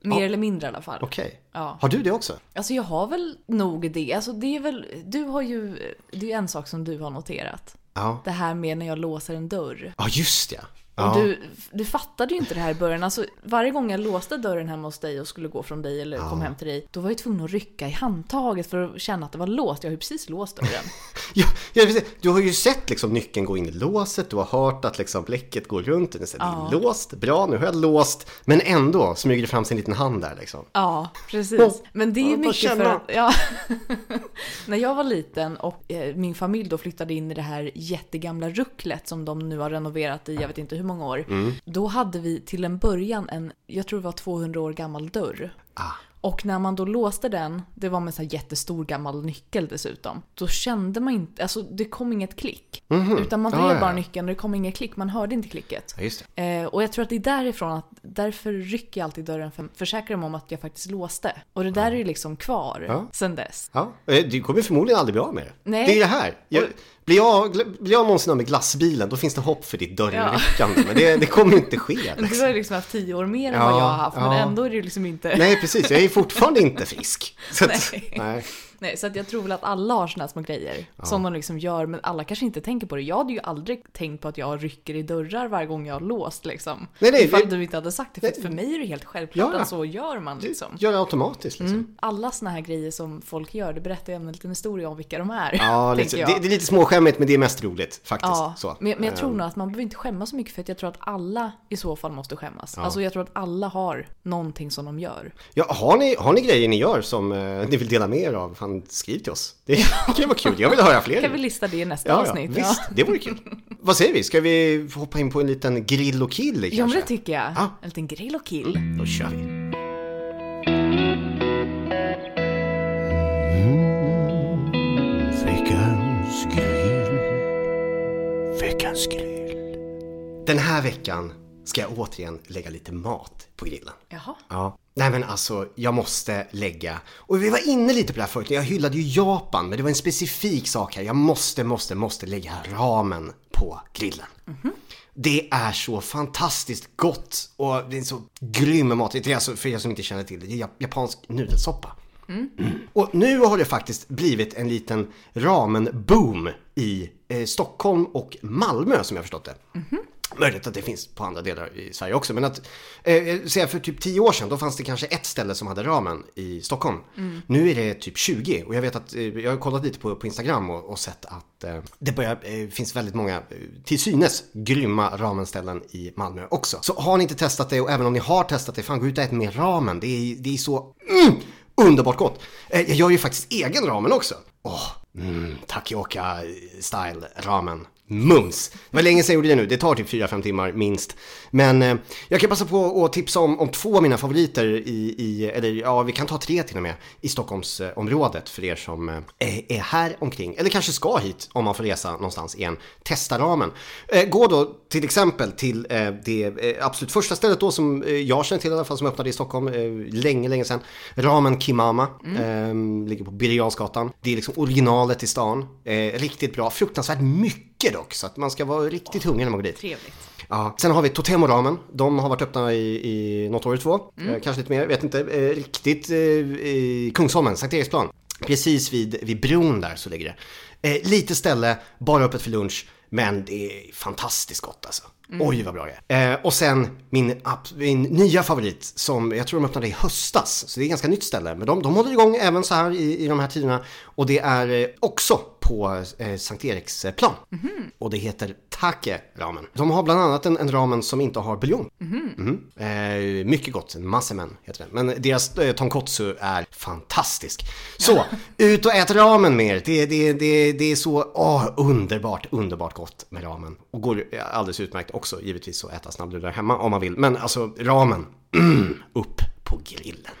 Mer ja eller mindre i alla fall. okej. Ja. Har du det också? Alltså jag har väl nog det. Alltså det är väl, du har ju, det är en sak som du har noterat. Ja, Det här med när jag låser en dörr. ja just ja. Och ja. du, du fattade ju inte det här i början. Alltså, varje gång jag låste dörren hemma hos dig och skulle gå från dig eller kom hem till dig, då var jag tvungen att rycka i handtaget för att känna att det var låst. Jag har ju precis låst dörren. *laughs* Ja, ja, du har ju sett liksom nyckeln gå in i låset, du har hört att liksom bläcket går runt, det är Ja. låst, bra nu har jag låst, men ändå smyger det fram sin liten hand där liksom. Ja, precis. Men det är Ja, mycket för känna. att, ja. *laughs* När jag var liten och eh, min familj då flyttade in i det här jättegamla rucklet som de nu har renoverat i jag vet inte hur många år. Mm. Då hade vi till en början en, jag tror det var 200 år gammal dörr. Ah. Och när man då låste den, det var med en jättestor gammal nyckel dessutom. Då kände man inte, alltså det kom inget klick. Utan man Ja, vred ja, ja. bara nyckeln och det kom inget klick, man hörde inte klicket. Ja. Eh, och jag tror att det är därifrån att, därför rycker jag alltid dörren för att försäkra mig om att jag faktiskt låste. Och det där är ju liksom kvar Ja. sen dess. Ja, eh, du kommer förmodligen aldrig bli av med det. Nej. Det är det här. Jag, blir, jag, blir jag någonsin av med glassbilen, då finns det hopp för ditt dörrryckande. Men det, det kommer inte ske. Men *laughs* Du Liksom. har ju liksom haft tio år mer än Ja, vad jag har haft, men ja. ändå är det ju liksom inte... Nej, precis. Jag är fortfarande inte frisk. Att, *laughs* Nej. nej. Nej, så att jag tror väl att alla har såna här små grejer som de liksom gör, men alla kanske inte tänker på det. Jag hade ju aldrig tänkt på att jag rycker i dörrar varje gång jag har låst liksom. Nej, nej, Ifall det- du inte hade sagt det, för att för mig är det helt självklart Ja, ja. att så gör man liksom. Gör det automatiskt liksom. Mm. Alla såna här grejer som folk gör, det berättar jag en liten historia om vilka de är. Ja, *laughs* lite, det, det är lite småskämmigt men det är mest roligt faktiskt. Ja, så. men, men jag tror Ehm, nog att man behöver inte skämmas så mycket för att jag tror att alla i så fall måste skämmas. Alltså jag tror att alla har någonting som de gör. Ja, har, ni, har ni grejer ni gör som eh, ni vill dela med er av? Fan, skriv till oss. Det kan ju vara kul. Jag vill höra fler. Kan vi lista det i nästa ja, ja, avsnitt? visst. Det vore kul. Vad säger vi? Ska vi hoppa in på en liten grill och kill kanske? Ja, men det tycker jag. Ja. En liten grill och kill. Då kör vi. Veckans grill. Veckans grill. Den här veckan ska jag återigen lägga lite mat på grillen. Jaha. Ja. Nej men alltså, jag måste lägga, och vi var inne lite på det här förut, jag hyllade ju Japan, men det var en specifik sak här. Jag måste, måste, måste lägga ramen på grillen. Det är så fantastiskt gott och det är så grym mat. Det är alltså, för er som inte känner till det, det är jap- japansk nudelsoppa. Mm. Och nu har det faktiskt blivit en liten ramen-boom i eh, Stockholm och Malmö som jag förstått det. Möjligt att det finns på andra delar i Sverige också, men att eh, säga för typ 10 år sedan, då fanns det kanske ett ställe som hade ramen i Stockholm. Nu är det typ 20 och jag vet att, eh, jag har kollat lite på, på Instagram och, och sett att eh, det börjar, eh, finns väldigt många, eh, till synes, grymma ramenställen i Malmö också. Så har ni inte testat det och även om ni har testat det, fan gå ut och ät mer ramen. Det är, det är så mm, underbart gott. Eh, jag gör ju faktiskt egen ramen också. Åh, mm, Takioka-style ramen. Mums! Det var länge sedan jag gjorde det nu, det tar typ 4-5 timmar minst. Men eh, jag kan passa på att tipsa om, om två av mina favoriter i, i, eller ja, vi kan ta tre till och med, i Stockholmsområdet för er som eh, är, är här omkring, eller kanske ska hit om man får resa någonstans igen. Testa ramen. Eh, gå då till exempel till eh, det eh, absolut första stället då som eh, jag känner till i alla fall, som öppnade i Stockholm eh, länge, länge sedan. Ramen Kimama, eh, ligger på Birger. Det är liksom originalet i stan. Eh, riktigt bra, fruktansvärt mycket dock, så att man ska vara riktigt hungrig när man går dit. Trevligt. Ja. Sen har vi Totemo Ramen. De har varit öppna i, i något år eller två. Eh, kanske lite mer, vet inte. Eh, riktigt eh, i Kungsholmen, Sankt Eriksplan. Precis vid, vid bron där så ligger det. Eh, lite ställe, bara öppet för lunch. Men det är fantastiskt gott alltså. Oj vad bra det är. Eh, och sen min, min nya favorit som jag tror de öppnade i höstas. Så det är ett ganska nytt ställe. Men de, de håller igång även så här i, i de här tiderna. Och det är eh, också på eh, Sankt Eriksplan. Och det heter Take ramen. De har bland annat en, en ramen som inte har buljong. Mhm. Eh, mycket gott, masemen heter det. Men deras eh, tonkotsu är fantastisk. Så, ut och ät ramen mer. Det, det, det, det är så åh, underbart, underbart gott med ramen. Och går alldeles utmärkt också givetvis att äta snabbnudlar hemma om man vill. Men alltså ramen, mm, *clears throat* upp på grillen.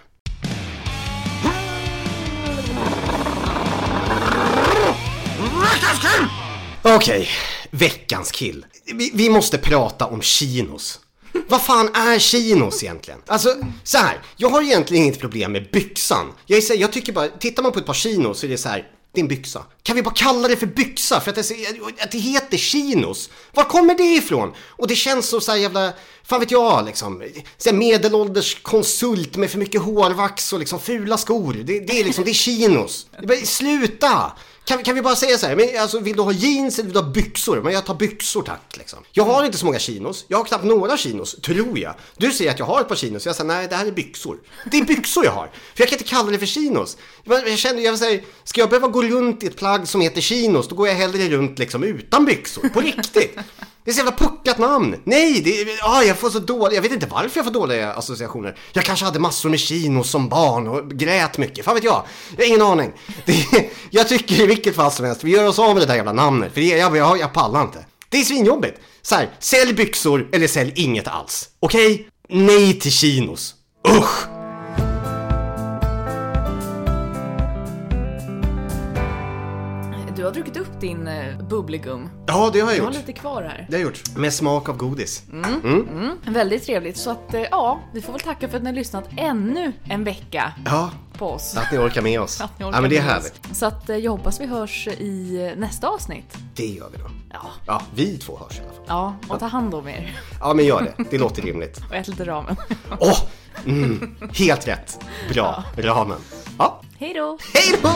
Okej, veckans kill. Vi, vi måste prata om chinos. Vad fan är chinos egentligen? Alltså, så här. Jag har egentligen inget problem med byxan. Jag, är jag tycker bara, tittar man på ett par chinos så är det så här. Det är en byxa. Kan vi bara kalla det för byxa? För att det, att det heter chinos. Var kommer det ifrån? Och det känns så, så här jävla, fan vet jag liksom. Så medelålders konsult med för mycket hårvax och liksom fula skor. Det, det är liksom, det är chinos. Bara, sluta! Kan, kan vi bara säga så här, men alltså, vill du ha jeans eller vill du ha byxor? Men jag tar byxor tack liksom. Jag har inte så många chinos, jag har knappt några chinos, tror jag. Du säger att jag har ett par chinos, jag säger nej det här är byxor. Det är byxor jag har, för jag kan inte kalla det för chinos. Jag, jag känner, jag säger, ska jag behöva gå runt i ett plagg som heter chinos, då går jag hellre runt liksom utan byxor, på riktigt. Det är så jävla puckat namn. Nej, det, ah, jag får så dåliga, jag vet inte varför jag får dåliga associationer. Jag kanske hade massor med chinos som barn och grät mycket, fan vet jag. Jag har ingen aning. *laughs* Det, jag tycker i vilket fall som helst, vi gör oss av med det där jävla namnet, för det, jag, jag, jag pallar inte. Det är svinjobbigt. Så här, sälj byxor eller sälj inget alls. Okej? Nej till chinos. Usch! Du har druckit upp din uh, bubblegum. Ja, det har jag Jag har gjort. lite kvar här. Det har jag gjort. Med smak av godis. Väldigt trevligt. Så att, eh, ja, vi får väl tacka för att ni har lyssnat ännu en vecka Ja, på oss. att ni orkar med oss. *laughs* Orkar ja, men det är härligt. Så att eh, jag hoppas vi hörs i eh, nästa avsnitt. Det gör vi då. Ja, Ja, vi två hörs i alla fall. ja och ta hand om er. Ja, men gör det. Det låter rimligt. *laughs* Och ät lite ramen. Åh! mm, helt rätt. Bra. Ramen. Ja. Hej då! Hej då!